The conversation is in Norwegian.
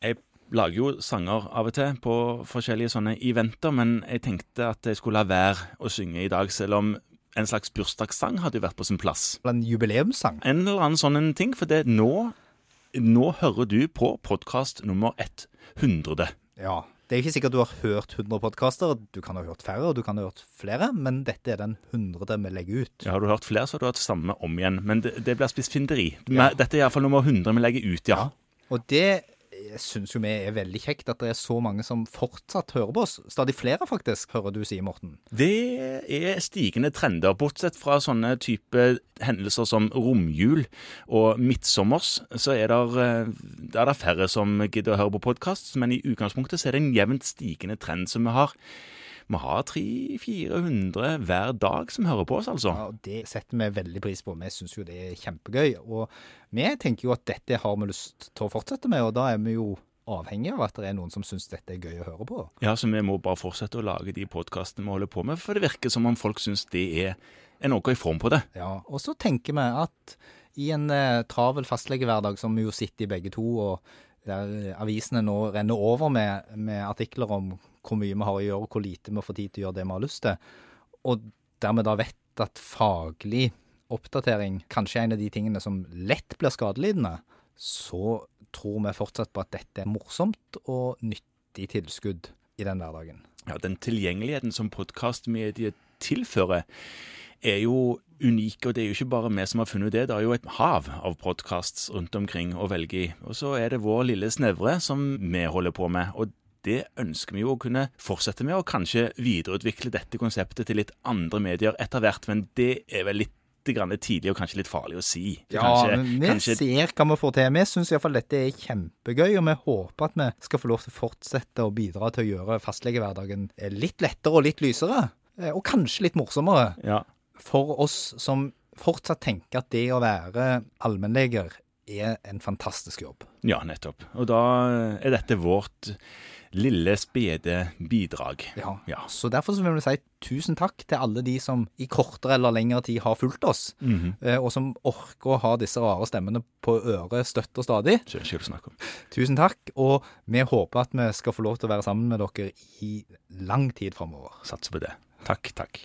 Jeg lager jo sanger av og til på forskjellige sånne eventer, men jeg tenkte at jeg skulle la være å synge i dag, selv om en slags bursdagssang hadde jo vært på sin plass. En jubileumssang. En eller annen sånn en ting, for det nå, nå hører du på podkast nummer 100. Ja. Det er ikke sikkert du har hørt 100 podkaster. Du kan ha hørt færre, og du kan ha hørt flere, men dette er den hundrede vi legger ut. Ja, Har du hørt flere, så har du hørt samme om igjen. Men det, det blir spissfinderi. Ja. Dette er iallfall nummer 100 vi legger ut, ja. Og det syns jo vi er veldig kjekt, at det er så mange som fortsatt hører på oss. Stadig flere, faktisk, hører du si, Morten. Det er stigende trender, bortsett fra sånne type hendelser som romjul og midtsommers, så er det, det færre som gidder å høre på podkast, men i utgangspunktet så er det en jevnt stigende trend som vi har. Vi har 300-400 hver dag som hører på oss, altså. Ja, og Det setter vi veldig pris på. Vi syns jo det er kjempegøy. Og vi tenker jo at dette har vi lyst til å fortsette med, og da er vi jo avhengig av at det er noen som syns dette er gøy å høre på. Ja, så vi må bare fortsette å lage de podkastene vi holder på med, for det virker som om folk syns det er, noe i form på det. Ja, Og så tenker vi at i en eh, travel fastlegehverdag som vi jo sitter i begge to, og der avisene nå renner over med, med artikler om hvor mye vi har å gjøre, og hvor lite vi får tid til å gjøre det vi har lyst til, og dermed da vet at faglig oppdatering kanskje er en av de tingene som lett blir skadelidende, så tror vi fortsatt på at dette er morsomt og nyttig tilskudd i den hverdagen. Ja, Den tilgjengeligheten som podkastmediet tilfører, er jo unik, og det er jo ikke bare vi som har funnet det. Det er jo et hav av podkasts rundt omkring å velge i. Og så er det vår lille snevre som vi holder på med. og det ønsker vi jo å kunne fortsette med, og kanskje videreutvikle dette konseptet til litt andre medier etter hvert. Men det er vel litt grann tidlig og kanskje litt farlig å si. Ja, kanskje, men vi kanskje, ser hva vi får til. Vi syns iallfall dette er kjempegøy, og vi håper at vi skal få lov til å fortsette å bidra til å gjøre fastlegehverdagen litt lettere og litt lysere. Eh, Og kanskje litt morsommere ja, for oss som fortsatt tenker at det å være allmennleger er en fantastisk jobb. ja, nettopp. Og da er dette vårt lille, spede bidrag. Ja. Ja. Så derfor så vil vi si tusen takk til alle de som i kortere eller lengre tid har fulgt oss, mm -hmm. og som orker å ha disse rare stemmene på øret støtt og stadig. Tusen takk, og vi håper at vi skal få lov til å være sammen med dere i lang tid framover. Satser på det. Takk, takk.